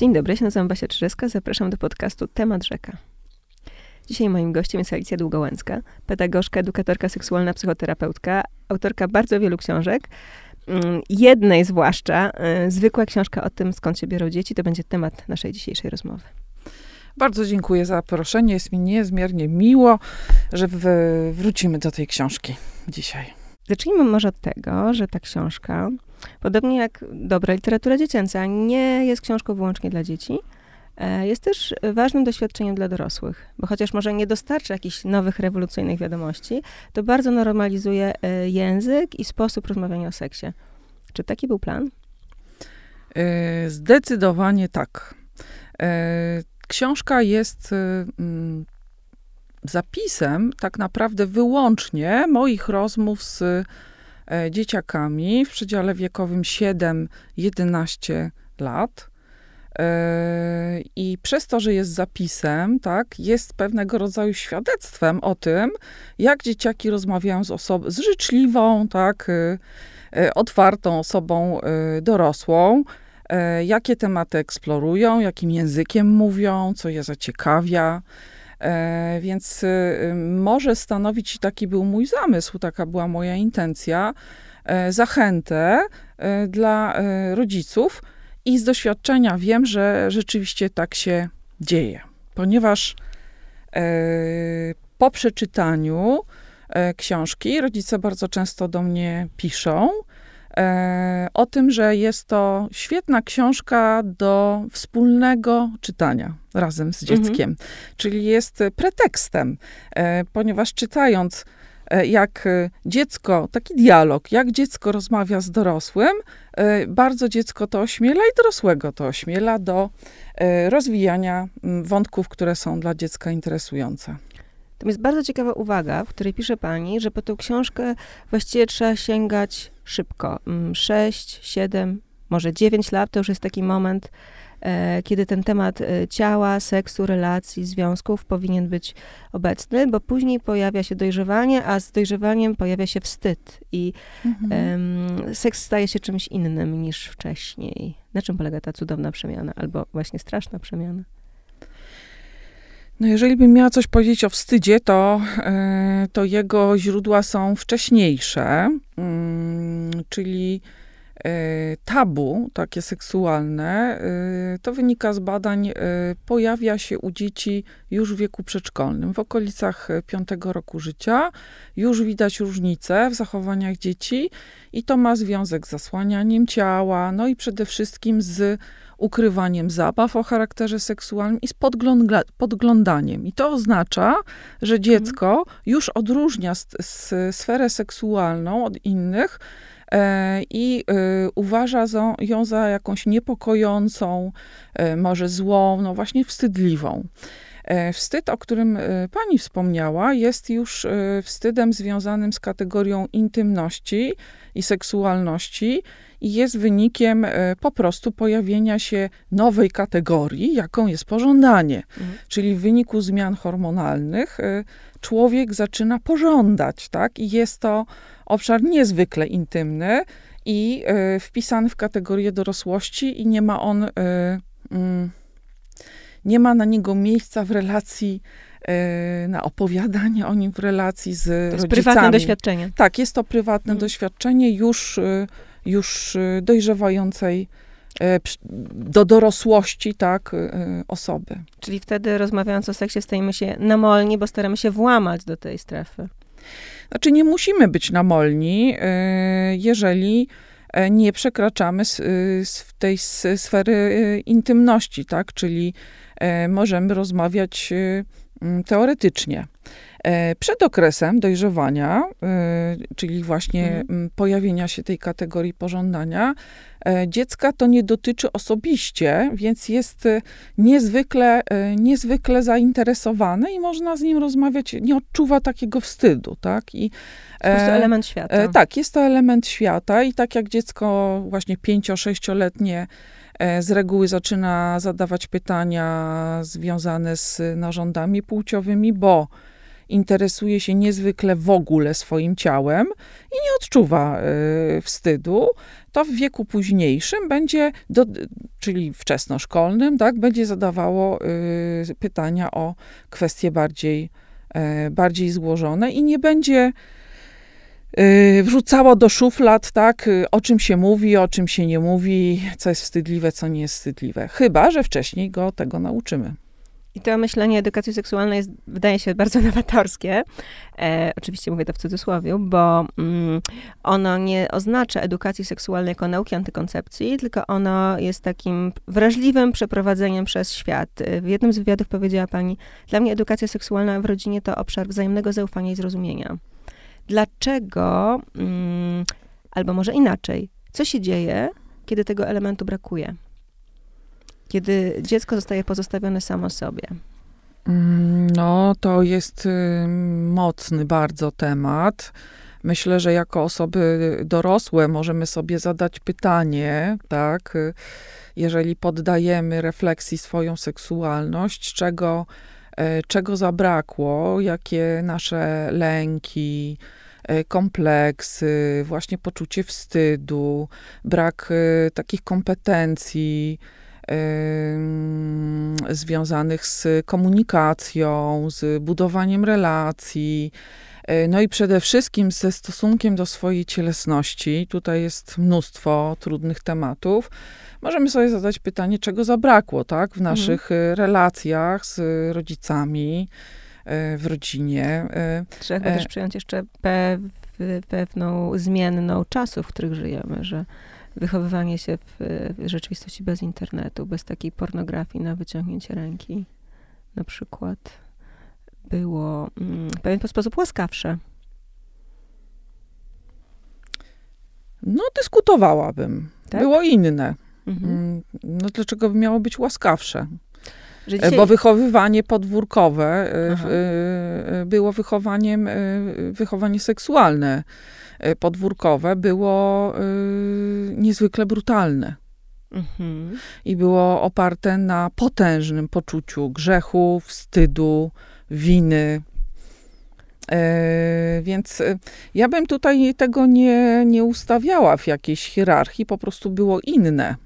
Dzień dobry, się nazywam Basia Czyżyska, zapraszam do podcastu Temat Rzeka. Dzisiaj moim gościem jest Alicja Długołęcka, pedagogzka, edukatorka seksualna, psychoterapeutka, autorka bardzo wielu książek. Mm, jednej zwłaszcza, y, zwykła książka o tym, skąd się biorą dzieci, to będzie temat naszej dzisiejszej rozmowy. Bardzo dziękuję za zaproszenie. Jest mi niezmiernie miło, że wrócimy do tej książki dzisiaj. Zacznijmy może od tego, że ta książka, podobnie jak dobra literatura dziecięca, nie jest książką wyłącznie dla dzieci. E, jest też ważnym doświadczeniem dla dorosłych, bo chociaż może nie dostarcza jakichś nowych, rewolucyjnych wiadomości, to bardzo normalizuje e, język i sposób rozmawiania o seksie. Czy taki był plan? E, zdecydowanie tak. Książka jest mm, zapisem tak naprawdę wyłącznie moich rozmów z dzieciakami w przedziale wiekowym 7-11 lat. E, I przez to, że jest zapisem, tak, jest pewnego rodzaju świadectwem o tym, jak dzieciaki rozmawiają z osobą, z życzliwą, tak, e, otwartą osobą dorosłą, jakie tematy eksplorują, jakim językiem mówią, co je zaciekawia. E, więc y, może stanowić, taki był mój zamysł, taka była moja intencja, e, zachętę e, dla rodziców i z doświadczenia wiem, że rzeczywiście tak się dzieje, ponieważ po przeczytaniu książki rodzice bardzo często do mnie piszą, o tym, że jest to świetna książka do wspólnego czytania razem z mhm. dzieckiem. Mhm. Czyli jest pretekstem, e, ponieważ czytając e, jak dziecko, taki dialog, jak dziecko rozmawia z dorosłym, e, bardzo dziecko to ośmiela i dorosłego to ośmiela do e, rozwijania wątków, które są dla dziecka interesujące. To jest bardzo ciekawa uwaga, w której pisze pani, że po tę książkę właściwie trzeba sięgać szybko. 6, mm, 7, może 9 lat to już jest taki moment, e, kiedy ten temat e, ciała, seksu, relacji, związków powinien być obecny, bo później pojawia się dojrzewanie, a z dojrzewaniem pojawia się wstyd i mhm. seks staje się czymś innym niż wcześniej. Na czym polega ta cudowna przemiana, albo właśnie straszna przemiana? No jeżeli bym miała coś powiedzieć o wstydzie, to, e, to jego źródła są wcześniejsze, mm, czyli tabu, takie seksualne, e, to wynika z badań, pojawia się u dzieci już w wieku przedszkolnym, w okolicach piątego roku życia. Już widać różnice w zachowaniach dzieci i to ma związek z zasłanianiem ciała, no i przede wszystkim z ukrywaniem zabaw o charakterze seksualnym i z podgląda podglądaniem. I to oznacza, że mhm. dziecko już odróżnia sferę seksualną od innych i e, uważa ją za jakąś niepokojącą, e, może złą, no właśnie wstydliwą. E, wstyd, o którym e, pani wspomniała, jest już e, wstydem związanym z kategorią intymności i seksualności i jest wynikiem e, po prostu pojawienia się nowej kategorii, jaką jest pożądanie. Mhm. Czyli w wyniku zmian hormonalnych e, człowiek zaczyna pożądać, tak? I jest to obszar niezwykle intymny i e, wpisany w kategorię dorosłości i nie ma on, mm, nie ma na niego miejsca w relacji na opowiadanie o nim w relacji z to jest rodzicami. prywatne doświadczenie. Tak, jest to prywatne mhm. doświadczenie już już y, dojrzewającej e, do dorosłości, tak, y, osoby. Czyli wtedy rozmawiając o seksie stajemy się namolni, bo staramy się włamać do tej strefy. Znaczy nie musimy być namolni, e, jeżeli e, nie przekraczamy tej sfery intymności, tak, czyli możemy rozmawiać teoretycznie. E, przed okresem dojrzewania, e, czyli właśnie mhm. pojawienia się tej kategorii pożądania, e, dziecka to nie dotyczy osobiście, więc jest niezwykle, niezwykle zainteresowane i można z nim rozmawiać, nie odczuwa takiego wstydu, tak? I, po prostu element świata. Tak, jest to element świata i tak jak dziecko właśnie pięcio-sześcioletnie z reguły zaczyna zadawać pytania związane z narządami płciowymi, bo interesuje się niezwykle w ogóle swoim ciałem i nie odczuwa y, wstydu, to w wieku późniejszym będzie, do, czyli wczesnoszkolnym, tak, będzie zadawało y, pytania o kwestie bardziej, y, bardziej złożone i nie będzie wrzucało do szuflad, tak, o czym się mówi, o czym się nie mówi, co jest wstydliwe, co nie jest wstydliwe. Chyba, że wcześniej go tego nauczymy. I to myślenie edukacji seksualnej jest, wydaje się bardzo nowatorskie. E, oczywiście mówię to w cudzysłowie, bo mm, ono nie oznacza edukacji seksualnej jako nauki antykoncepcji, tylko ono jest takim wrażliwym przeprowadzeniem przez świat. W jednym z wywiadów powiedziała pani, dla mnie edukacja seksualna w rodzinie to obszar wzajemnego zaufania i zrozumienia. Dlaczego, mm, albo może inaczej, co się dzieje, kiedy tego elementu brakuje? Kiedy dziecko zostaje pozostawione samo sobie? Mm, no, to jest mocny bardzo temat. Myślę, że jako osoby dorosłe możemy sobie zadać pytanie, tak, jeżeli poddajemy refleksji swoją seksualność, czego, e, czego zabrakło, jakie nasze lęki, e, kompleksy, właśnie poczucie wstydu, brak e, takich kompetencji, związanych z komunikacją, z budowaniem relacji, e, no i przede wszystkim ze stosunkiem do swojej cielesności. Tutaj jest mnóstwo trudnych tematów. Możemy sobie zadać pytanie, czego zabrakło, tak, w mhm. naszych mhm. relacjach z rodzicami, e, w rodzinie. Trzeba też przyjąć jeszcze pewną zmienną czasów, w których żyjemy, że wychowywanie się w, w rzeczywistości bez internetu, bez takiej pornografii na wyciągnięcie ręki, na przykład, było mm, w pewien sposób łaskawsze. No, dyskutowałabym. Tak? Było inne. Mhm. Mm, no, dlaczego by miało być łaskawsze? E, dzisiaj... Bo wychowywanie podwórkowe e, Aha. E, było wychowaniem, wychowanie seksualne podwórkowe było niezwykle brutalne. Mhm. I było oparte na potężnym poczuciu grzechu, wstydu, winy. E, więc ja bym tutaj tego nie, nie ustawiała w jakiejś hierarchii, po prostu było inne.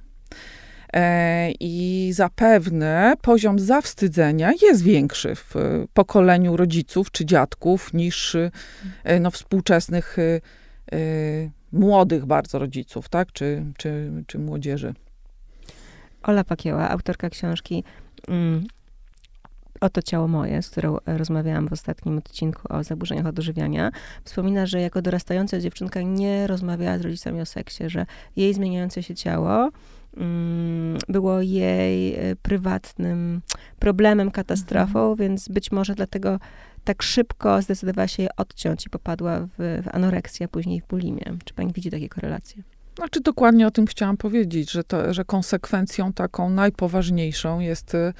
E, I zapewne poziom zawstydzenia jest większy w pokoleniu rodziców czy dziadków niż e, no, współczesnych młodych bardzo rodziców, tak? Czy, czy, czy młodzieży. Ola Pakieła, autorka książki mm, Oto ciało moje, z którą rozmawiałam w ostatnim odcinku o zaburzeniach odżywiania, wspomina, że jako dorastająca dziewczynka nie rozmawiała z rodzicami o seksie, że jej zmieniające się ciało Mm, było jej e, prywatnym problemem, katastrofą, mhm. więc być może dlatego tak szybko zdecydowała się je odciąć i popadła w, w anoreksję, a później w bulimię. Czy pani widzi takie korelacje? Znaczy dokładnie o tym chciałam powiedzieć, że, to, że konsekwencją taką najpoważniejszą jest, y,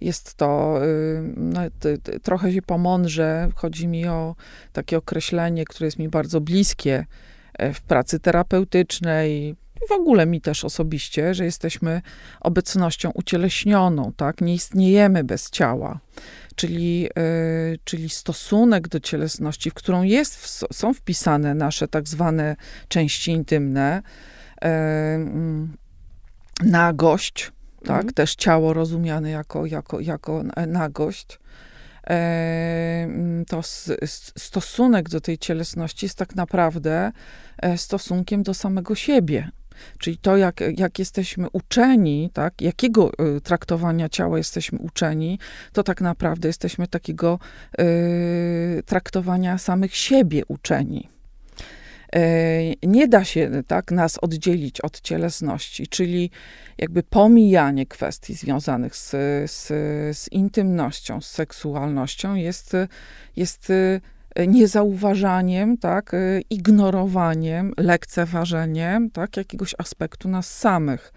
jest to, y, no, trochę się pomądrze, chodzi mi o takie określenie, które jest mi bardzo bliskie e, w pracy terapeutycznej, w ogóle mi też osobiście, że jesteśmy obecnością ucieleśnioną, tak? Nie istniejemy bez ciała. Czyli, y, czyli stosunek do cielesności, w którą jest, są wpisane nasze tak zwane części intymne, y, nagość, tak? Mhm. Też ciało rozumiane jako, jako, jako nagość. To stosunek do tej cielesności jest tak naprawdę e, stosunkiem do samego siebie. Czyli to, jak, jak jesteśmy uczeni, tak, jakiego y, traktowania ciała jesteśmy uczeni, to tak naprawdę jesteśmy takiego y, traktowania samych siebie uczeni. Y, nie da się tak nas oddzielić od cielesności, czyli jakby pomijanie kwestii związanych z, z, z intymnością, z seksualnością jest, jest niezauważaniem, tak, y, ignorowaniem, lekceważeniem, tak, jakiegoś aspektu nas samych.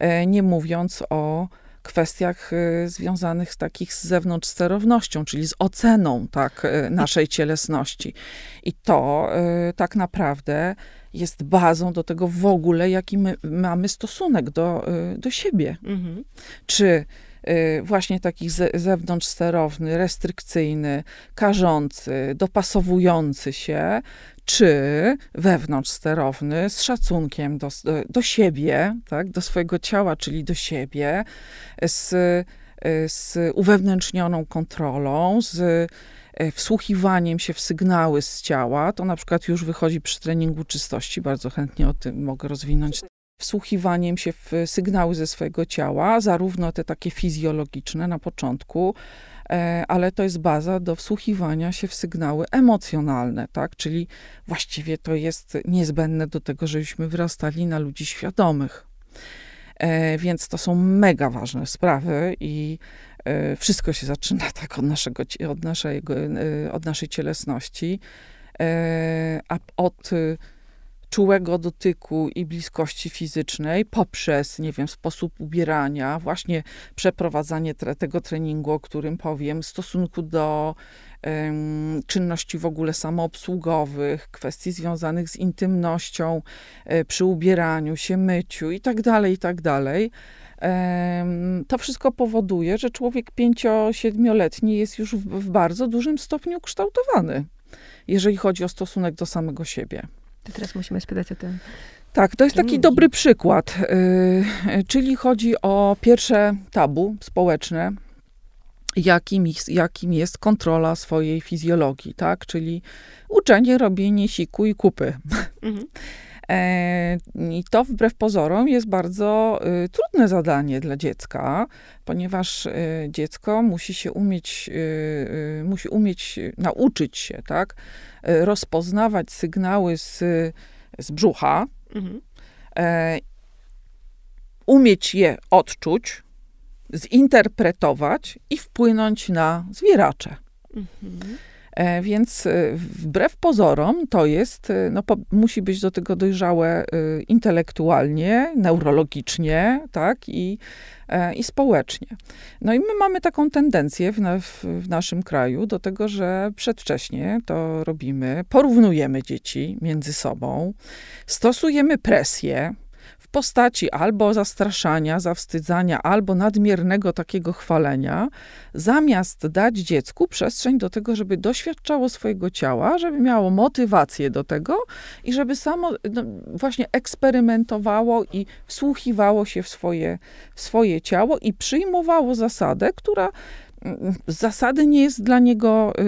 E, nie mówiąc o kwestiach y, związanych z takich z zewnątrz sterownością, czyli z oceną, tak, y, naszej cielesności. I to tak naprawdę jest bazą do tego w ogóle, jaki my mamy stosunek do, do siebie. Mhm. Czy właśnie taki ze, zewnątrz sterowny, restrykcyjny, karzący, dopasowujący się, czy wewnątrz sterowny, z szacunkiem do, do siebie, tak, do swojego ciała, czyli do siebie, z, z uwewnętrznioną kontrolą, z wsłuchiwaniem się w sygnały z ciała. To na przykład już wychodzi przy treningu czystości, bardzo chętnie o tym mogę rozwinąć wsłuchiwaniem się w sygnały ze swojego ciała, zarówno te takie fizjologiczne na początku, e, ale to jest baza do wsłuchiwania się w sygnały emocjonalne, tak? Czyli właściwie to jest niezbędne do tego, żebyśmy wyrastali na ludzi świadomych. E, więc to są mega ważne sprawy i e, wszystko się zaczyna tak od, naszego, od, naszego, od naszej cielesności, a od czułego dotyku i bliskości fizycznej poprzez, nie wiem, sposób ubierania, właśnie przeprowadzanie tre, tego treningu, o którym powiem, stosunku do um, czynności w ogóle samoobsługowych, kwestii związanych z intymnością e, przy ubieraniu się, myciu i tak dalej, i tak dalej. To wszystko powoduje, że człowiek pięcio-siedmioletni jest już w, w bardzo dużym stopniu kształtowany, jeżeli chodzi o stosunek do samego siebie. To teraz musimy spytać o tym. Tak, to jest taki dobry przykład. Yy, czyli chodzi o pierwsze tabu społeczne, jakim, jakim jest kontrola swojej fizjologii, tak? Czyli uczenie, robienie siku i kupy. Mhm. E, I to wbrew pozorom jest bardzo y, trudne zadanie dla dziecka, ponieważ y, dziecko musi się umieć, y, musi umieć nauczyć się, tak, rozpoznawać sygnały z, z brzucha, mhm. E, umieć je odczuć, zinterpretować i wpłynąć na zwieracze. Mhm. E, więc e, wbrew pozorom to jest, e, no, po, musi być do tego dojrzałe intelektualnie, neurologicznie, tak, i, i społecznie. No i my mamy taką tendencję w, w, w naszym kraju do tego, że przedwcześnie to robimy, porównujemy dzieci między sobą, stosujemy presję, w postaci albo zastraszania, zawstydzania, albo nadmiernego takiego chwalenia, zamiast dać dziecku przestrzeń do tego, żeby doświadczało swojego ciała, żeby miało motywację do tego i żeby samo no, właśnie eksperymentowało i wsłuchiwało się w swoje, w swoje ciało i przyjmowało zasadę, która mm, z zasady nie jest dla niego y,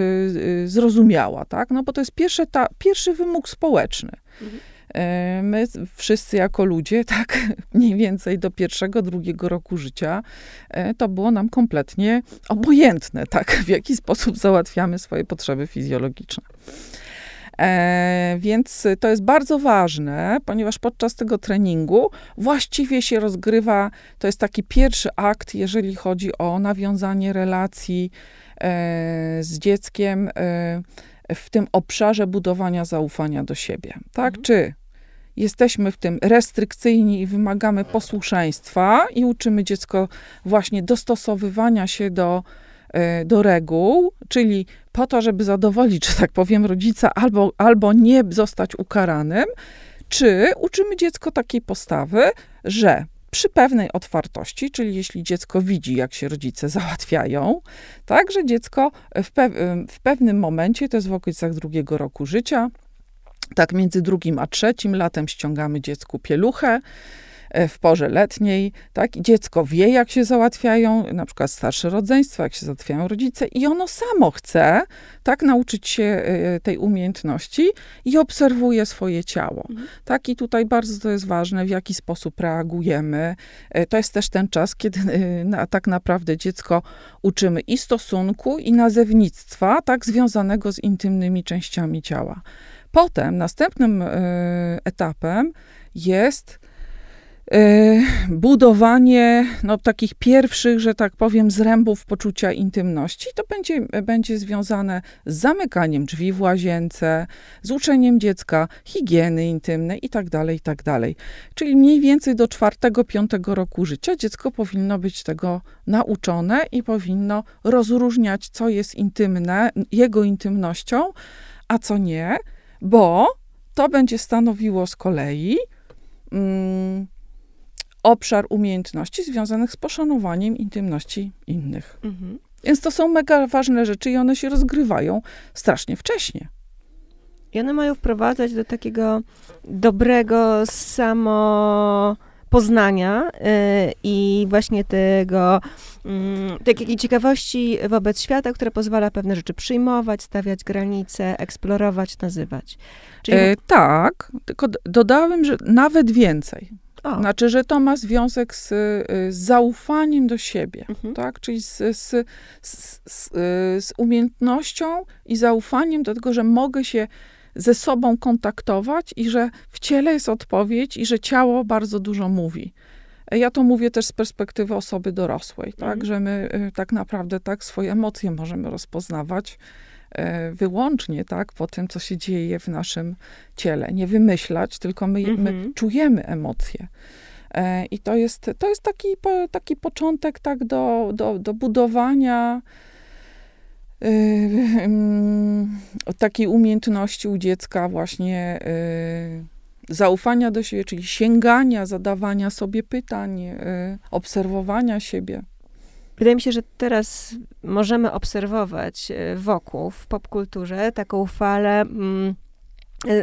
y, zrozumiała, tak? No bo to jest pierwszy, ta, pierwszy wymóg społeczny. Mhm. E, my wszyscy jako ludzie, tak mniej więcej do pierwszego, drugiego roku życia, e, to było nam kompletnie obojętne, tak, w jaki sposób załatwiamy swoje potrzeby fizjologiczne. E, więc to jest bardzo ważne, ponieważ podczas tego treningu właściwie się rozgrywa, to jest taki pierwszy akt, jeżeli chodzi o nawiązanie relacji e, z dzieckiem e, w tym obszarze budowania zaufania do siebie. Tak? Mhm. Czy jesteśmy w tym restrykcyjni i wymagamy posłuszeństwa i uczymy dziecko właśnie dostosowywania się do, e, do reguł, czyli po to, żeby zadowolić, że tak powiem, rodzica albo, albo nie zostać ukaranym, czy uczymy dziecko takiej postawy, że przy pewnej otwartości, czyli jeśli dziecko widzi, jak się rodzice załatwiają, tak, że dziecko w, w pewnym momencie, to jest w okolicach drugiego roku życia, tak między drugim a trzecim latem ściągamy dziecku pieluchę e, w porze letniej, tak? I dziecko wie, jak się załatwiają, na przykład starsze rodzeństwa, jak się załatwiają rodzice i ono samo chce, tak, nauczyć się e, tej umiejętności i obserwuje swoje ciało. Mhm. Tak, i tutaj bardzo to jest ważne, w jaki sposób reagujemy. E, to jest też ten czas, kiedy na, tak naprawdę dziecko uczymy i stosunku, i nazewnictwa, tak, związanego z intymnymi częściami ciała. Potem następnym e, etapem jest e, budowanie no, takich pierwszych, że tak powiem, zrębów poczucia intymności. To będzie, będzie związane z zamykaniem drzwi w łazience, z uczeniem dziecka higieny intymnej itd., tak itd. Tak Czyli mniej więcej do czwartego, piątego roku życia dziecko powinno być tego nauczone i powinno rozróżniać, co jest intymne, jego intymnością, a co nie bo to będzie stanowiło z kolei mm, obszar umiejętności związanych z poszanowaniem intymności innych. Mhm. Więc to są mega ważne rzeczy i one się rozgrywają strasznie wcześnie. I one mają wprowadzać do takiego dobrego samo poznania y, i właśnie tego mm, takiej ciekawości wobec świata, która pozwala pewne rzeczy przyjmować, stawiać granice, eksplorować, nazywać. Czyli... E, tak, tylko dodałem, że nawet więcej. O. Znaczy, że to ma związek z, y, z zaufaniem do siebie, mhm. tak? Czyli z, z, z, z umiejętnością i zaufaniem do tego, że mogę się ze sobą kontaktować i że w ciele jest odpowiedź i że ciało bardzo dużo mówi. Ja to mówię też z perspektywy osoby dorosłej, tak, mhm. że my y, tak naprawdę tak swoje emocje możemy rozpoznawać y, wyłącznie tak, po tym, co się dzieje w naszym ciele. Nie wymyślać, tylko my, mhm. my czujemy emocje. E, I to jest, to jest taki, taki początek tak do, do, do budowania takiej umiejętności u dziecka właśnie yy, zaufania do siebie, czyli sięgania, zadawania sobie pytań, yy, obserwowania siebie. Wydaje mi się, że teraz możemy obserwować wokół w popkulturze taką falę. Mm,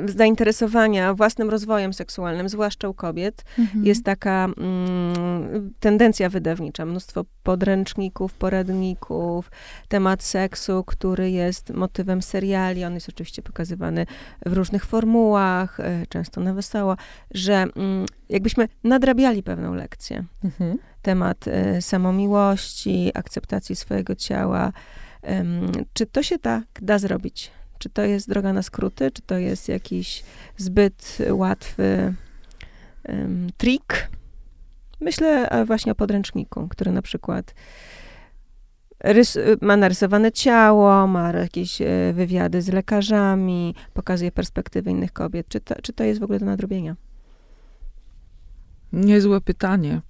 zainteresowania własnym rozwojem seksualnym, zwłaszcza u kobiet, mhm. jest taka mm, tendencja wydawnicza. Mnóstwo podręczników, poradników, temat seksu, który jest motywem seriali. On jest oczywiście pokazywany w różnych formułach, e, często na wesoło, że mm, jakbyśmy nadrabiali pewną lekcję. Mhm. Temat y, samomiłości, akceptacji swojego ciała. czy to się tak da zrobić? Czy to jest droga na skróty, czy to jest jakiś zbyt łatwy um, trik? Myślę właśnie o podręczniku, który na przykład rys- ma narysowane ciało, ma jakieś e, wywiady z lekarzami, pokazuje perspektywy innych kobiet. Czy to, czy to jest w ogóle do nadrobienia? Niezłe pytanie.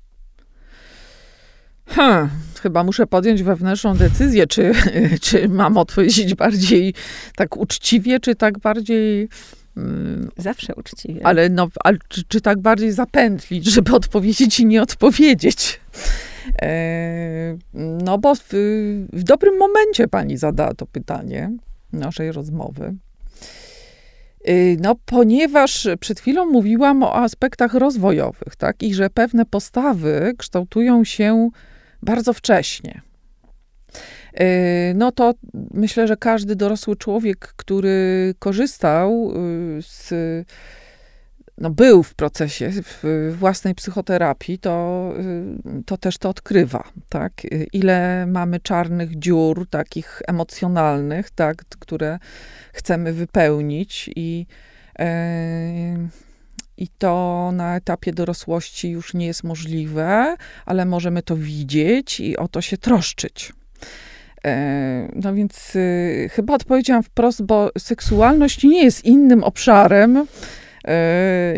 Hmm, chyba muszę podjąć wewnętrzną decyzję, czy, czy mam odpowiedzieć bardziej tak uczciwie, czy tak bardziej. Mm, Zawsze uczciwie. Ale, no, ale czy, czy tak bardziej zapętlić, żeby odpowiedzieć i nie odpowiedzieć? E, no bo w, w dobrym momencie pani zadała to pytanie naszej rozmowy. E, no, ponieważ przed chwilą mówiłam o aspektach rozwojowych, tak, i że pewne postawy kształtują się bardzo wcześnie. Y, no to myślę, że każdy dorosły człowiek, który korzystał y, z, no był w procesie w własnej psychoterapii, to, y, to też to odkrywa, tak? Ile mamy czarnych dziur, takich emocjonalnych, tak? Które chcemy wypełnić i i to na etapie dorosłości już nie jest możliwe, ale możemy to widzieć i o to się troszczyć. E, no więc y, chyba odpowiedziałam wprost, bo seksualność nie jest innym obszarem y,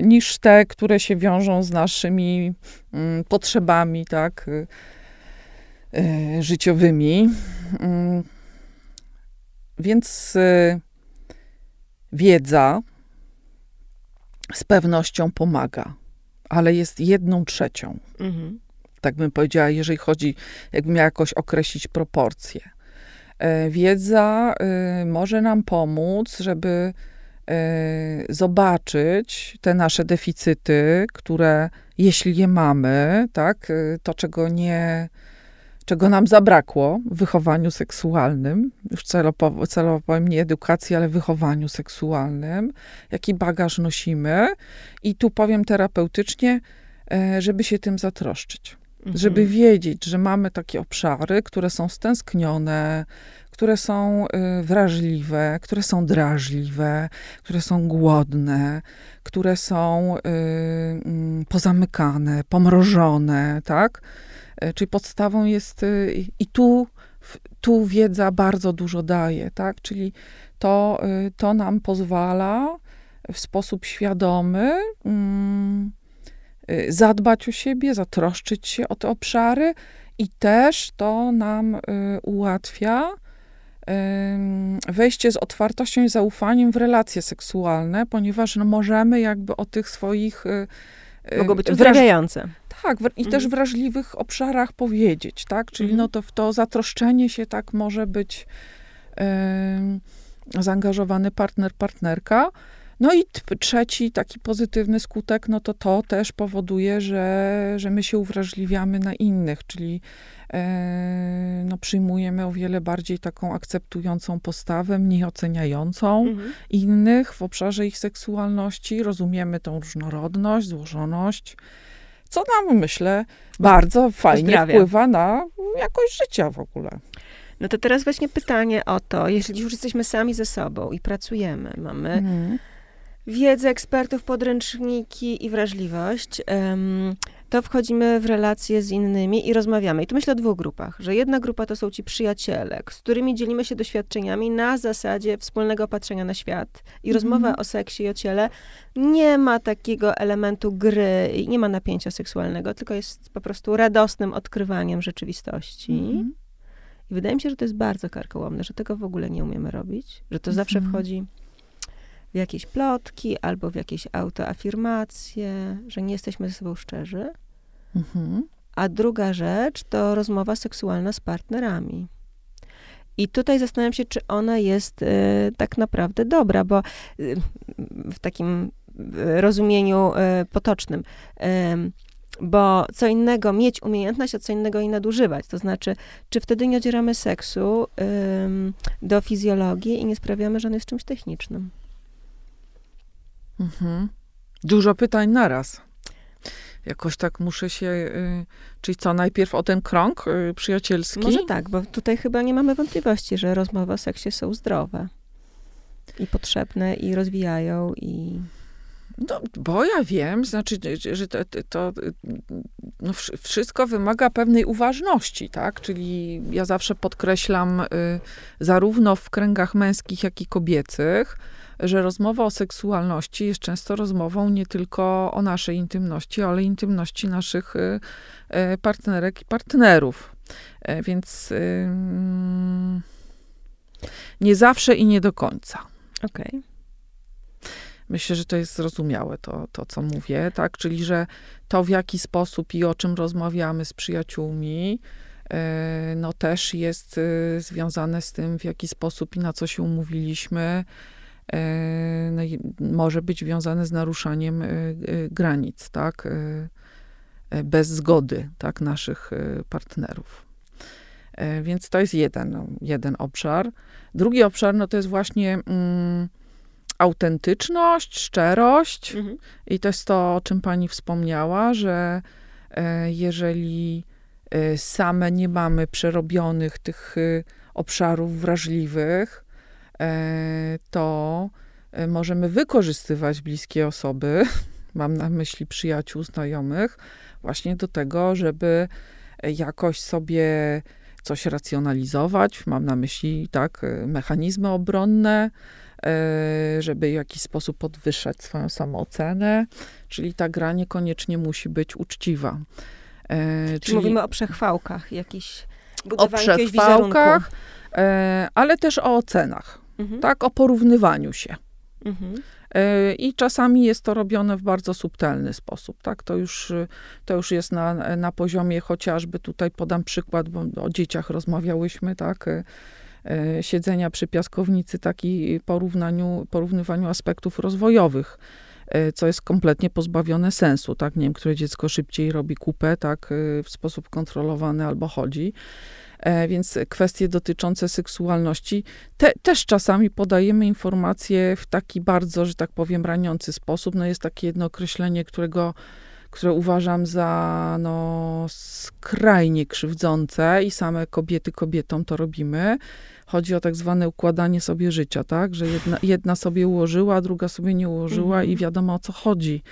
niż te, które się wiążą z naszymi y, potrzebami, tak, życiowymi. Mm. Więc wiedza, z pewnością pomaga, ale jest jedną trzecią. Mhm. Tak bym powiedziała, jeżeli chodzi, jakbym miała jakoś określić proporcje. E, wiedza y, może nam pomóc, żeby y, zobaczyć te nasze deficyty, które jeśli je mamy, tak, y, to czego nie, czego nam zabrakło w wychowaniu seksualnym, już celowo, celowo powiem nie edukacji, ale wychowaniu seksualnym, jaki bagaż nosimy. I tu powiem terapeutycznie, e, żeby się tym zatroszczyć. Mhm. Żeby wiedzieć, że mamy takie obszary, które są stęsknione, które są e, wrażliwe, które są drażliwe, które są głodne, które są e, mm, pozamykane, pomrożone, tak? E, czyli podstawą jest, e, i tu, tu wiedza bardzo dużo daje, tak? Czyli to, e, to nam pozwala w sposób świadomy mm, zadbać o siebie, zatroszczyć się o te obszary i też to nam ułatwia wejście z otwartością i zaufaniem w relacje seksualne, ponieważ no, możemy jakby o tych swoich Mogą być uzdrawiające Tak, i też Mhm. w wrażliwych obszarach powiedzieć, tak? Czyli Mhm. no to w to zatroszczenie się tak może być em, zaangażowany partner, partnerka. No i trzeci taki pozytywny skutek, no to to też powoduje, że, że my się uwrażliwiamy na innych, czyli e, no przyjmujemy o wiele bardziej taką akceptującą postawę, mniej oceniającą Mhm. innych w obszarze ich seksualności, rozumiemy tą różnorodność, złożoność, co nam, myślę, bardzo fajnie Uzdrawia. wpływa na jakość życia w ogóle. No to teraz właśnie pytanie o to, jeżeli już jesteśmy sami ze sobą i pracujemy, mamy Mhm. wiedzę ekspertów, podręczniki i wrażliwość, em, to wchodzimy w relacje z innymi i rozmawiamy. I tu myślę o dwóch grupach, że jedna grupa to są ci przyjaciele, z którymi dzielimy się doświadczeniami na zasadzie wspólnego patrzenia na świat. I Mhm. rozmowa o seksie i o ciele nie ma takiego elementu gry, i nie ma napięcia seksualnego, tylko jest po prostu radosnym odkrywaniem rzeczywistości. Mhm. I wydaje mi się, że to jest bardzo karkołomne, że tego w ogóle nie umiemy robić, że to zawsze Mhm. wchodzi w jakieś plotki albo w jakieś autoafirmacje, że nie jesteśmy ze sobą szczerzy. Mhm. A druga rzecz to rozmowa seksualna z partnerami. I tutaj zastanawiam się, czy ona jest e, tak naprawdę dobra, bo e, w takim e, rozumieniu e, potocznym. Bo co innego mieć umiejętność, a co innego jej nadużywać. To znaczy, czy wtedy nie odzieramy seksu do fizjologii i nie sprawiamy, że on jest czymś technicznym. Mhm. Dużo pytań naraz. Jakoś tak muszę się. Y, czyli co, najpierw o ten krąg y, przyjacielski? Może tak, bo tutaj chyba nie mamy wątpliwości, że rozmowy o seksie są zdrowe i potrzebne i rozwijają i... No, bo ja wiem, znaczy, że- to, to- no, wsz- wszystko wymaga pewnej uważności, tak? Czyli ja zawsze podkreślam, y, zarówno w kręgach męskich, jak i kobiecych, że rozmowa o seksualności jest często rozmową nie tylko o naszej intymności, ale intymności naszych y, y, partnerek i partnerów. E, Więc y, nie zawsze i nie do końca. Okej. Myślę, że to jest zrozumiałe, to, to co mówię, tak? Czyli, że to w jaki sposób i o czym rozmawiamy z przyjaciółmi, e, no też jest e, związane z tym, w jaki sposób i na co się umówiliśmy. E, No może być związane z naruszaniem e, e, granic, tak? Bez zgody, tak? Naszych partnerów. Więc to jest jeden, no, jeden obszar. Drugi obszar, no to jest właśnie mm, autentyczność, szczerość. Mhm. I to jest to, o czym pani wspomniała, że e, jeżeli e, same nie mamy przerobionych tych e, obszarów wrażliwych, to e, możemy wykorzystywać bliskie osoby, mam na myśli przyjaciół, znajomych, właśnie do tego, żeby e, jakoś sobie coś racjonalizować. Mam na myśli tak, e, mechanizmy obronne, e, żeby w jakiś sposób podwyższać swoją samoocenę, czyli ta gra niekoniecznie musi być uczciwa. E, Czyli mówimy o przechwałkach, jakichś o przechwałkach, e, ale też o ocenach, Mhm. tak, o porównywaniu się. Mhm. E, I czasami jest to robione w bardzo subtelny sposób, tak? To już, y, to już jest na, na poziomie chociażby, tutaj podam przykład, bo o dzieciach rozmawiałyśmy, tak? E, e, Siedzenia przy piaskownicy, taki porównaniu, porównywaniu aspektów rozwojowych, co jest kompletnie pozbawione sensu, tak? Nie wiem, które dziecko szybciej robi kupę, tak? W sposób kontrolowany albo chodzi. E, Więc kwestie dotyczące seksualności te, też czasami podajemy informacje w taki bardzo, że tak powiem, raniący sposób. No jest takie jedno określenie, którego, które uważam za no, skrajnie krzywdzące i same kobiety kobietom to robimy. Chodzi o tak zwane układanie sobie życia, tak? Że jedna, jedna sobie ułożyła, druga sobie nie ułożyła Mhm. i wiadomo o co chodzi.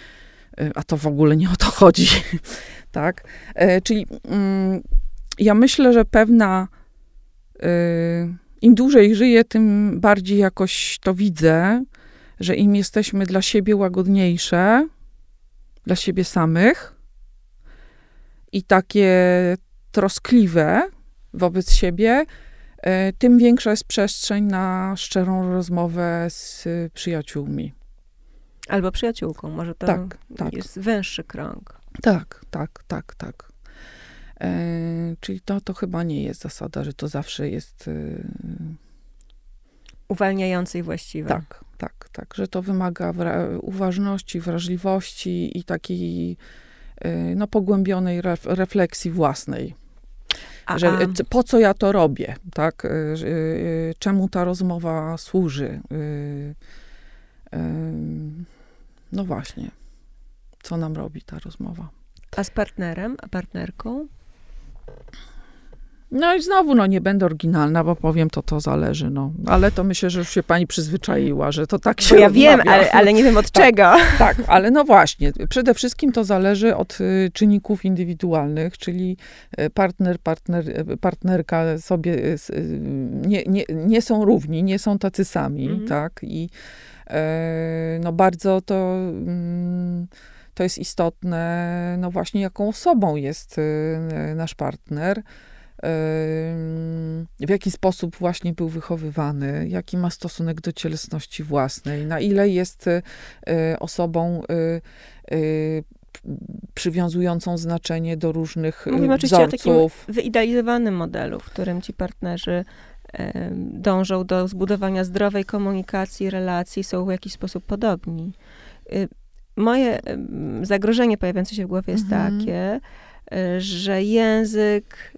E, A to w ogóle nie o to chodzi, tak? E, Czyli mm, ja myślę, że pewna y, im dłużej żyję, tym bardziej jakoś to widzę, że im jesteśmy dla siebie łagodniejsze, dla siebie samych i takie troskliwe wobec siebie, y, tym większa jest przestrzeń na szczerą rozmowę z przyjaciółmi. Albo przyjaciółką, może to Tak, tak. jest węższy krąg. Tak, tak, tak, tak. E, czyli to, to chyba nie jest zasada, że to zawsze jest. E, Uwalniające i właściwe. Tak, tak, tak. Że to wymaga wra- uważności, wrażliwości i takiej e, no, pogłębionej ref- refleksji własnej. A, że po co ja to robię, tak? E, czemu ta rozmowa służy? No właśnie. Co nam robi ta rozmowa? a z partnerem, a partnerką? No i znowu, no nie będę oryginalna, bo powiem, to to zależy, no. Ale to myślę, że już się pani przyzwyczaiła, że to tak się Bo ja wiem, rozmawia. ale, ale nie wiem od Tak. czego. Tak, ale no właśnie, przede wszystkim to zależy od y, czynników indywidualnych, czyli y, partner, partner, y, partnerka sobie nie, nie, nie są równi, nie są tacy sami, Mhm. tak? I e, no bardzo to, mm, to jest istotne, no właśnie jaką osobą jest y, nasz partner. Ym, w jaki sposób właśnie był wychowywany, jaki ma stosunek do cielesności własnej, na ile jest y, y, osobą y, y, przywiązującą znaczenie do różnych y, Mówimy oczywiście o takim wyidealizowanym modelu, w którym ci partnerzy dążą do zbudowania zdrowej komunikacji, relacji, są w jakiś sposób podobni. Y, Moje zagrożenie pojawiające się w głowie jest Mhm. takie, y, że język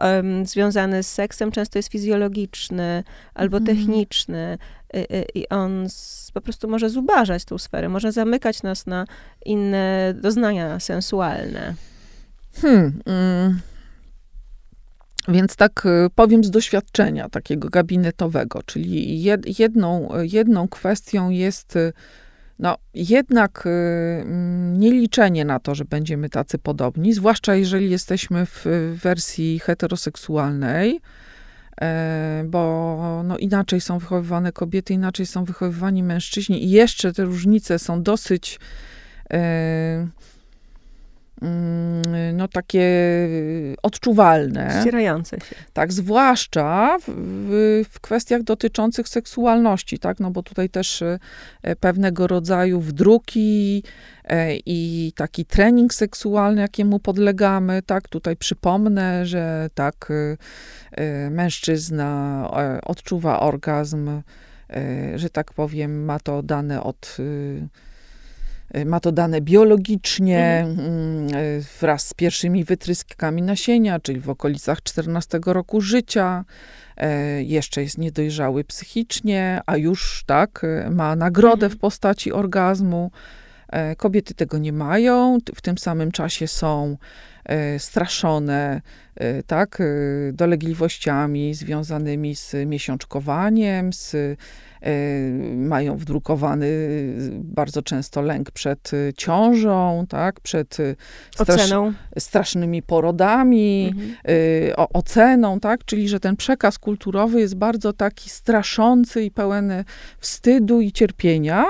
em, związany z seksem często jest fizjologiczny albo Mhm. techniczny y, y, i on s- po prostu może zubażać tą sferę, może zamykać nas na inne doznania sensualne. Hmm, mm. Więc tak y, powiem z doświadczenia takiego gabinetowego, czyli jed, jedną, jedną kwestią jest y, no, jednak y, mm, nie liczenie na to, że będziemy tacy podobni, zwłaszcza jeżeli jesteśmy w wersji heteroseksualnej, e, bo no, inaczej są wychowywane kobiety, inaczej są wychowywani mężczyźni i jeszcze te różnice są dosyć e, no takie odczuwalne. Ścierające się. Tak, zwłaszcza w, w, kwestiach dotyczących seksualności, tak, no bo tutaj też e, pewnego rodzaju wdruki e, i taki trening seksualny, jakiemu podlegamy, tak, tutaj przypomnę, że tak, e, mężczyzna odczuwa orgazm, że tak powiem, ma to dane od ma to dane biologicznie mm, e, wraz z pierwszymi wytryskami nasienia, czyli w okolicach 14 roku życia. E, Jeszcze jest niedojrzały psychicznie, a już tak e, ma nagrodę w postaci orgazmu. E, Kobiety tego nie mają, w tym samym czasie są e, straszone tak, dolegliwościami związanymi z miesiączkowaniem, z, mają wdrukowany bardzo często lęk przed e, ciążą, tak, przed e, strasz, strasznymi porodami, Mhm. y, o, oceną, tak? Czyli, że ten przekaz kulturowy jest bardzo taki straszący i pełen wstydu i cierpienia.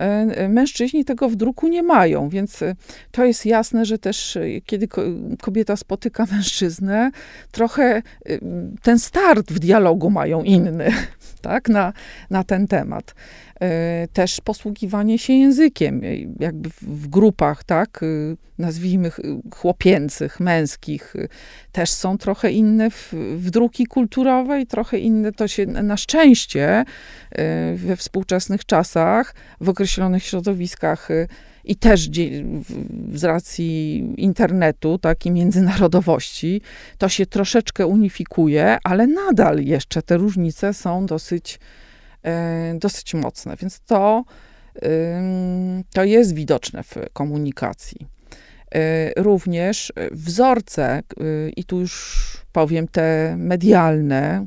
E, e, Mężczyźni tego w druku nie mają, więc e, to jest jasne, że też kiedy ko- kobieta spotyka mężczyznę, trochę ten start w dialogu mają inny, tak, na, na ten temat. E, Też posługiwanie się językiem, e, jakby w, w grupach, tak, e, nazwijmy ch- chłopięcych, męskich, też są trochę inne w, wdruki kulturowe i trochę inne to się na szczęście we współczesnych czasach, w określonych środowiskach i też w- z racji internetu, tak, i międzynarodowości, to się troszeczkę unifikuje, ale nadal jeszcze te różnice są dosyć, dosyć mocne, więc to, ym, to jest widoczne w komunikacji. E, Również wzorce, i tu już powiem te medialne,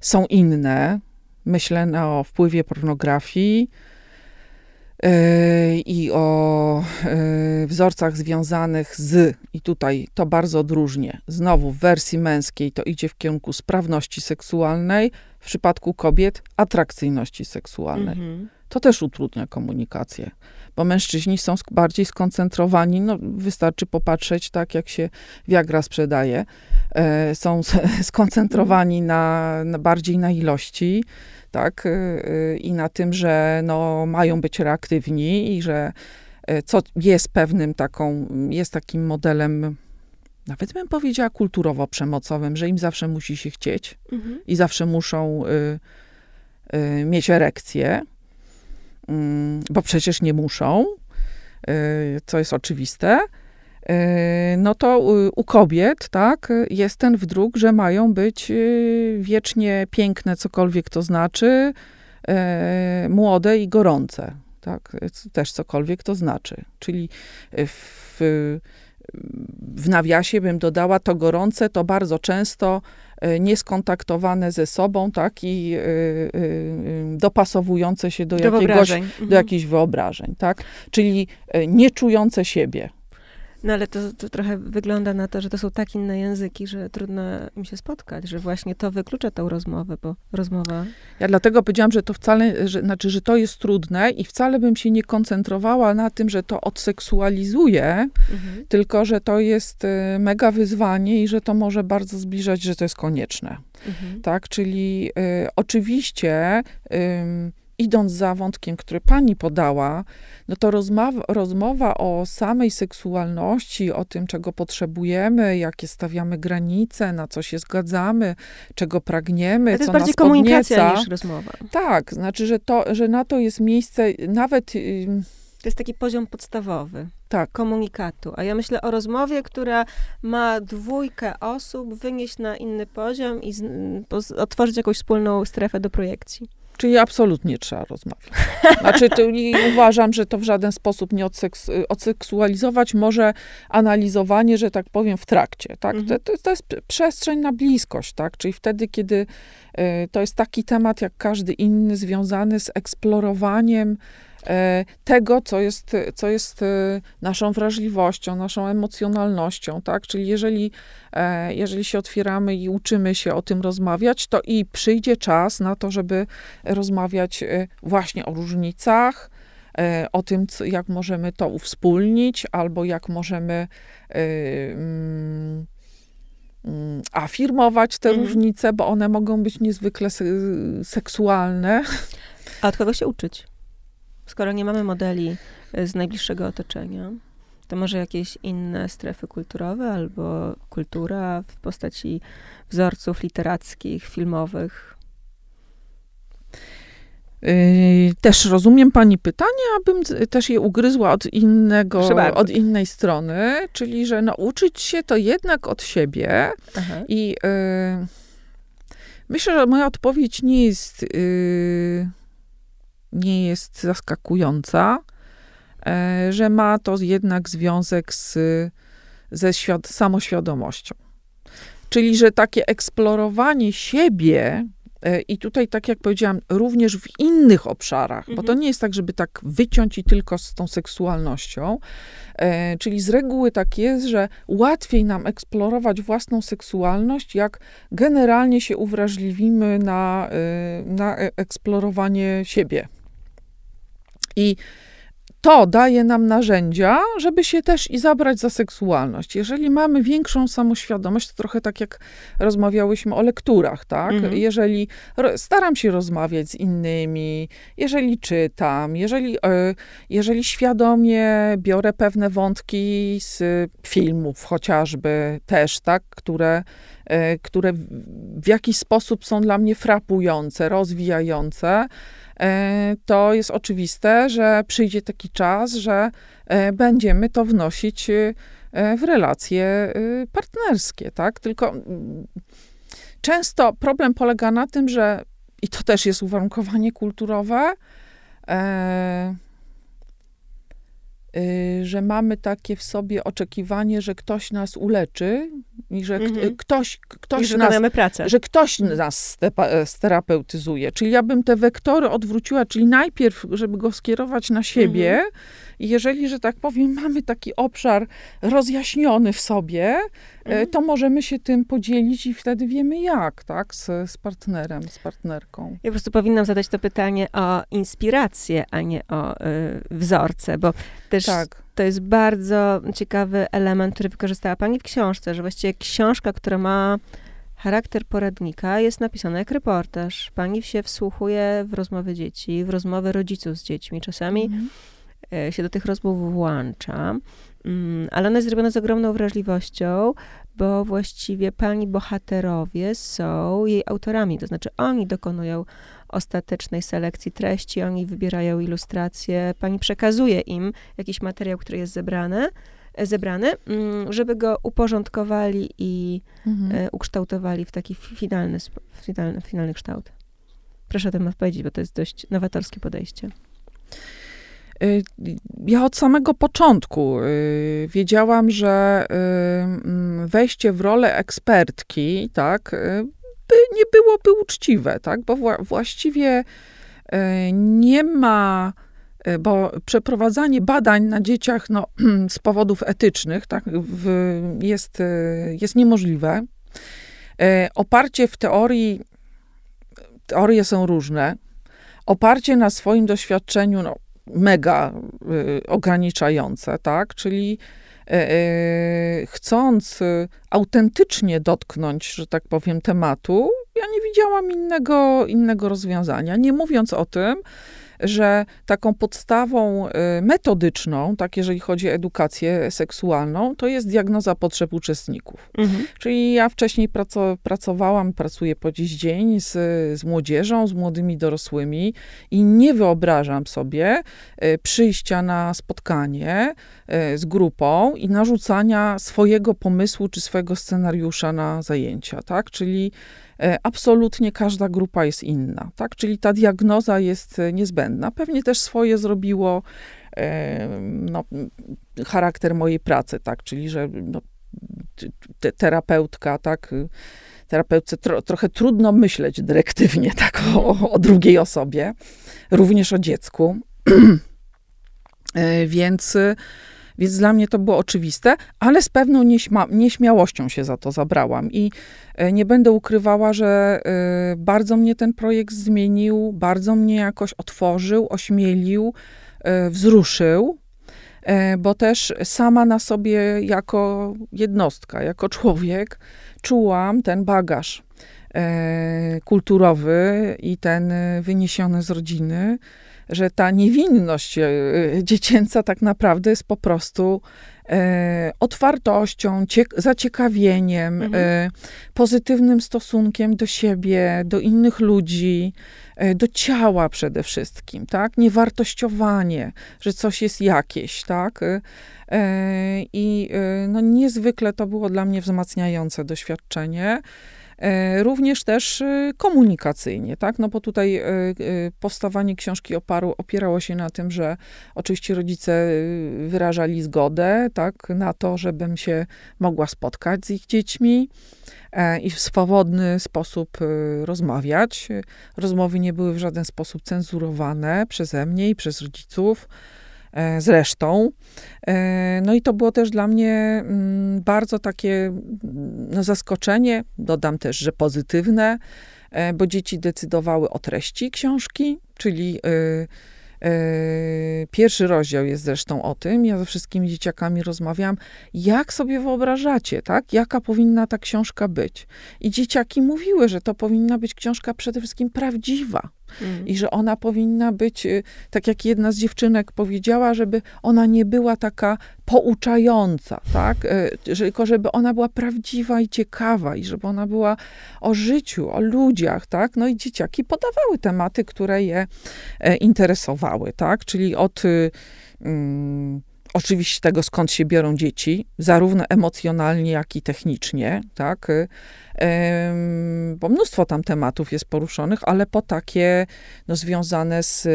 są inne. Myślę o wpływie pornografii i o e, wzorcach związanych z, i tutaj to bardzo odróżnię, znowu w wersji męskiej to idzie w kierunku sprawności seksualnej, w przypadku kobiet atrakcyjności seksualnej Mhm. to też utrudnia komunikację, bo mężczyźni są bardziej skoncentrowani, no wystarczy popatrzeć tak, jak się Viagra sprzedaje, e, są skoncentrowani na, na bardziej na ilości, tak, e, e, i na tym, że no, mają być reaktywni i że co jest pewnym taką, jest takim modelem, nawet bym powiedziała kulturowo-przemocowym, że im zawsze musi się chcieć mhm. i zawsze muszą y, y, mieć erekcję, bo przecież nie muszą, y, co jest oczywiste. Y, no to u kobiet, tak, jest ten wdruk, że mają być y, wiecznie piękne, cokolwiek to znaczy, młode i gorące tak? Też cokolwiek to znaczy. Czyli w, w nawiasie bym dodała to gorące, to bardzo często nieskontaktowane ze sobą, tak, i y, y, dopasowujące się do, do jakiegoś, do mhm. jakichś wyobrażeń, tak, czyli nie czujące siebie, no ale to, to, trochę wygląda na to, że to są tak inne języki, że trudno im się spotkać, że właśnie to wyklucza tą rozmowę, bo rozmowa... Ja dlatego powiedziałam, że to wcale, że, znaczy, że to jest trudne i wcale bym się nie koncentrowała na tym, że to odseksualizuje, mhm. tylko, że to jest y, mega wyzwanie i że to może bardzo zbliżać, że to jest konieczne. Mhm. Tak, czyli y, oczywiście... Y, idąc za wątkiem, który pani podała, no to rozmowa, rozmowa o samej seksualności, o tym, czego potrzebujemy, jakie stawiamy granice, na co się zgadzamy, czego pragniemy, to jest co bardziej nas komunikacja podnieca. niż rozmowa. Tak, znaczy, że, to, że na to jest miejsce nawet... To jest taki poziom podstawowy tak. komunikatu. A ja myślę o rozmowie, która ma dwójkę osób wynieść na inny poziom i z, otworzyć jakąś wspólną strefę do projekcji. Czyli absolutnie trzeba rozmawiać. Znaczy, to uważam, że to w żaden sposób nie odseks, odseksualizować może analizowanie, że tak powiem, w trakcie. Tak? Mhm. To, to, jest przestrzeń na bliskość, tak? Czyli wtedy, kiedy y, to jest taki temat, jak każdy inny, związany z eksplorowaniem tego, co jest, co jest e, naszą wrażliwością, naszą emocjonalnością, tak? Czyli jeżeli, e, jeżeli się otwieramy i uczymy się o tym rozmawiać, to i przyjdzie czas na to, żeby rozmawiać właśnie o różnicach, o tym, jak możemy to uwspólnić, albo jak możemy mm, mm, afirmować te mhm. różnice, bo one mogą być niezwykle seksualne. A od kogo się uczyć? Skoro nie mamy modeli e, z najbliższego otoczenia, to może jakieś inne strefy kulturowe albo kultura w postaci wzorców literackich, filmowych? Yy, też rozumiem pani pytanie, abym też je ugryzła od innego, od innej strony, czyli że nauczyć się to jednak od siebie Aha. i yy, myślę, że moja odpowiedź nie jest yy, nie jest zaskakująca, e, że ma to jednak związek z, ze świad- samoświadomością. Czyli, że takie eksplorowanie siebie, e, i tutaj, tak jak powiedziałam, również w innych obszarach, mhm. bo to mhm. nie jest tak, żeby tak wyciąć i tylko z tą seksualnością. E, czyli z reguły tak jest, że łatwiej nam eksplorować własną seksualność, jak generalnie się uwrażliwimy na, e, na eksplorowanie siebie. I to daje nam narzędzia, żeby się też i zabrać za seksualność. Jeżeli mamy większą samoświadomość, to trochę tak jak rozmawiałyśmy o lekturach, tak? Mhm. Jeżeli staram się rozmawiać z innymi, jeżeli czytam, jeżeli, e, jeżeli świadomie biorę pewne wątki z filmów chociażby też, tak? Które, e, które w jakiś sposób są dla mnie frapujące, rozwijające, to jest oczywiste, że przyjdzie taki czas, że e, będziemy to wnosić e, w relacje partnerskie, tak? Tylko często problem polega na tym, że i to też jest uwarunkowanie kulturowe, że mamy takie w sobie oczekiwanie, że ktoś nas uleczy i że mm-hmm. ktoś, ktoś I że nas, że ktoś nas sterapeutyzuje. Czyli ja bym te wektory odwróciła, czyli najpierw, żeby go skierować na siebie, i jeżeli, że tak powiem, mamy taki obszar rozjaśniony w sobie, e, mhm. to możemy się tym podzielić i wtedy wiemy jak, tak, z, z partnerem, z partnerką. Ja po prostu powinnam zadać to pytanie o inspirację, a nie o y, wzorce, bo też tak. to jest bardzo ciekawy element, który wykorzystała pani w książce, że właściwie książka, która ma charakter poradnika jest napisana jak reportaż. Pani się wsłuchuje w rozmowy dzieci, w rozmowy rodziców z dziećmi. Czasami mhm się do tych rozmów włącza. Mm, ale ona jest zrobiona z ogromną wrażliwością, bo właściwie pani bohaterowie są jej autorami, to znaczy oni dokonują ostatecznej selekcji treści, oni wybierają ilustracje, pani przekazuje im jakiś materiał, który jest zebrany, zebrany, mm, żeby go uporządkowali i mhm. E, ukształtowali w taki finalny, finalny, finalny kształt. Proszę o tym odpowiedzieć, bo to jest dość nowatorskie podejście. Y, ja od samego początku y, wiedziałam, że y, mm, wejście w rolę ekspertki, tak, by nie byłoby uczciwe, tak, bo właściwie nie ma bo przeprowadzanie badań na dzieciach no, z powodów etycznych tak, w, jest, jest niemożliwe. Oparcie w teorii, teorie są różne. Oparcie na swoim doświadczeniu, no, mega y, ograniczające, tak? Czyli y, y, chcąc autentycznie dotknąć, że tak powiem, tematu, ja nie widziałam innego, innego rozwiązania. Nie mówiąc o tym, że taką podstawą y, metodyczną, tak jeżeli chodzi o edukację seksualną, to jest diagnoza potrzeb uczestników. Mhm. Czyli ja wcześniej pracowałam, pracuję po dziś dzień z, z młodzieżą, z młodymi dorosłymi i nie wyobrażam sobie y, przyjścia na spotkanie y, z grupą i narzucania swojego pomysłu czy swojego scenariusza na zajęcia, tak? Czyli absolutnie każda grupa jest inna, tak? Czyli ta diagnoza jest e, niezbędna. Pewnie też swoje zrobiło e, no, charakter mojej pracy, tak? Czyli, że no, te, terapeutka, tak? Terapeutce tro, trochę trudno myśleć dyrektywnie, tak? O, o drugiej osobie, również o dziecku. Więc więc dla mnie to było oczywiste, ale z pewną nieśma- nieśmiałością się za to zabrałam. I e, nie będę ukrywała, że e, bardzo mnie ten projekt zmienił, bardzo mnie jakoś otworzył, ośmielił, e, wzruszył bo też sama na sobie jako jednostka, jako człowiek czułam ten bagaż kulturowy i ten wyniesiony z rodziny, że ta niewinność e, dziecięca tak naprawdę jest po prostu e, otwartością, zaciekawieniem, mhm. e, pozytywnym stosunkiem do siebie, do innych ludzi, e, do ciała przede wszystkim, tak? Niewartościowanie, że coś jest jakieś, tak? E, I e, no, niezwykle to było dla mnie wzmacniające doświadczenie. E, również też e, komunikacyjnie, tak? No bo tutaj e, powstawanie książki oparu opierało się na tym, że oczywiście rodzice wyrażali zgodę, tak? Na to, żebym się mogła spotkać z ich dziećmi i w swobodny sposób rozmawiać. Rozmowy nie były w żaden sposób cenzurowane przeze mnie i przez rodziców. E, zresztą. E, no i to było też dla mnie mm, bardzo takie mm, no, zaskoczenie, dodam też, że pozytywne, e, bo dzieci decydowały o treści książki, czyli Pierwszy rozdział jest zresztą o tym. Ja ze wszystkimi dzieciakami rozmawiam, jak sobie wyobrażacie, tak? Jaka powinna ta książka być. I dzieciaki mówiły, że to powinna być książka przede wszystkim prawdziwa. I że ona powinna być, y, tak jak jedna z dziewczynek powiedziała, żeby ona nie była taka pouczająca, tak? Y, tylko żeby ona była prawdziwa i ciekawa i żeby ona była o życiu, o ludziach, tak? No i dzieciaki podawały tematy, które je e, interesowały, tak? Czyli od y, mm, oczywiście tego, skąd się biorą dzieci, zarówno emocjonalnie, jak i technicznie, tak? Bo mnóstwo tam tematów jest poruszonych, ale po takie no, związane z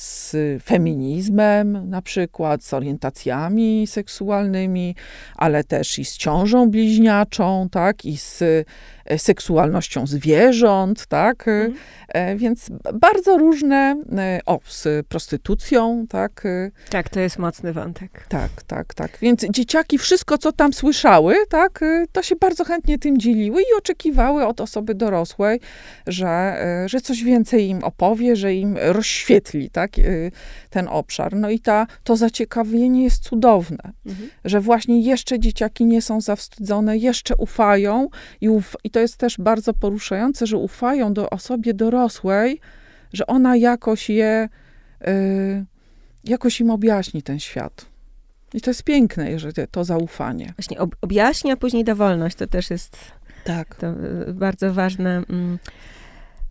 z feminizmem, na przykład, z orientacjami seksualnymi, ale też i z ciążą bliźniaczą, tak, i z seksualnością zwierząt, tak? Mm. Więc bardzo różne, e, o, z prostytucją, tak? Tak, to jest mocny wątek. Tak, tak, tak. Więc dzieciaki wszystko, co tam słyszały, tak, to się bardzo chętnie tym dzieliły i oczekiwały od osoby dorosłej, że, że coś więcej im opowie, że im rozświetli, tak, ten obszar. No i ta, to zaciekawienie jest cudowne, mhm. że właśnie jeszcze dzieciaki nie są zawstydzone, jeszcze ufają i, uf, i to jest też bardzo poruszające, że ufają do osobie dorosłej, że ona jakoś je y, jakoś im objaśni ten świat. I to jest piękne, jeżeli to zaufanie. Właśnie ob objaśnia, a później da wolność. To też jest Tak. to y, bardzo ważne mm,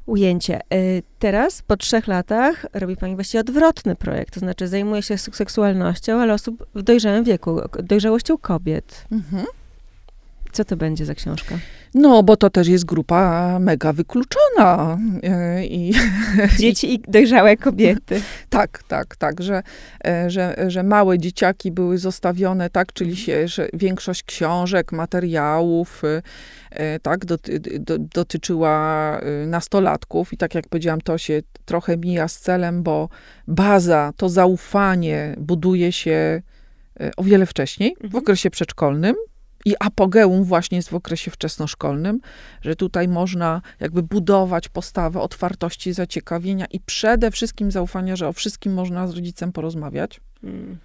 ujęcie. Y, teraz, po trzech latach, robi pani właściwie odwrotny projekt. To znaczy zajmuje się sek- seksualnością, ale osób w dojrzałym wieku, dojrzałością kobiet. Mhm. Co to będzie za książka? No, bo to też jest grupa mega wykluczona. E, I Dzieci i dojrzałe kobiety. tak, tak, tak, że, e, że, że małe dzieciaki były zostawione, tak, czyli się, że większość książek, materiałów, e, tak, doty, do, dotyczyła nastolatków i tak jak powiedziałam, to się trochę mija z celem, bo baza, to zaufanie buduje się o wiele wcześniej, w Mhm. okresie przedszkolnym. I apogeum właśnie jest w okresie wczesnoszkolnym, że tutaj można jakby budować postawę otwartości, zaciekawienia i przede wszystkim zaufania, że o wszystkim można z rodzicem porozmawiać Mm.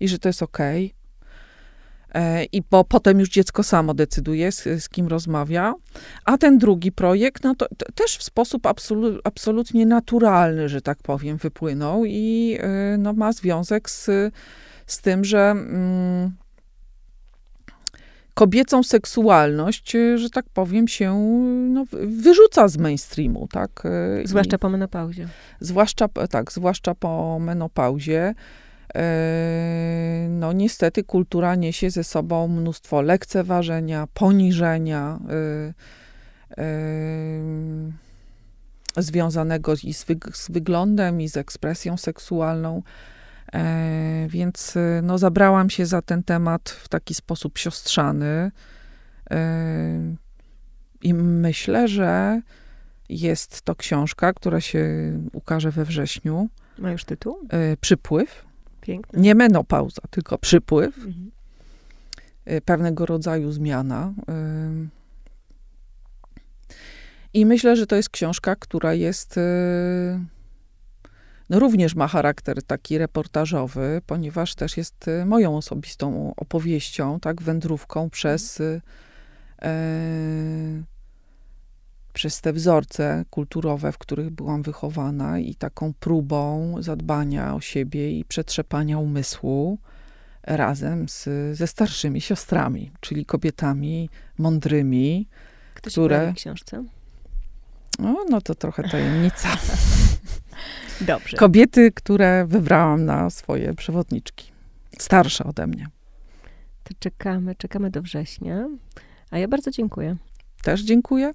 i że to jest okej. E, I bo potem już dziecko samo decyduje, z, z kim rozmawia. A ten drugi projekt, no to, to też w sposób absolu, absolutnie naturalny, że tak powiem, wypłynął i y, no, ma związek z, z tym, że mm, kobiecą seksualność, y, że tak powiem, się no, wy- wyrzuca z mainstreamu, tak? Y, i- Zwłaszcza po menopauzie. Zwłaszcza, tak, zwłaszcza po menopauzie. E, No niestety kultura niesie ze sobą mnóstwo lekceważenia, poniżenia, związanego i z, wyg- z wyglądem, i z ekspresją seksualną. E, Więc e, no, zabrałam się za ten temat w taki sposób siostrzany. E, I myślę, że jest to książka, która się ukaże we wrześniu. Ma już tytuł? E, Przypływ. Piękny. Nie menopauza, tylko przypływ. Mhm. Pewnego rodzaju zmiana. I myślę, że to jest książka, która jest. No również ma charakter taki reportażowy, ponieważ też jest e, moją osobistą opowieścią, tak, wędrówką przez, e, przez te wzorce kulturowe, w których byłam wychowana i taką próbą zadbania o siebie i przetrzepania umysłu razem z, ze starszymi siostrami, czyli kobietami mądrymi. Kto się które- w książce? No, no to trochę tajemnica. Dobrze. Kobiety, które wybrałam na swoje przewodniczki. Starsze ode mnie. To czekamy, czekamy do września. A ja bardzo dziękuję. Też dziękuję.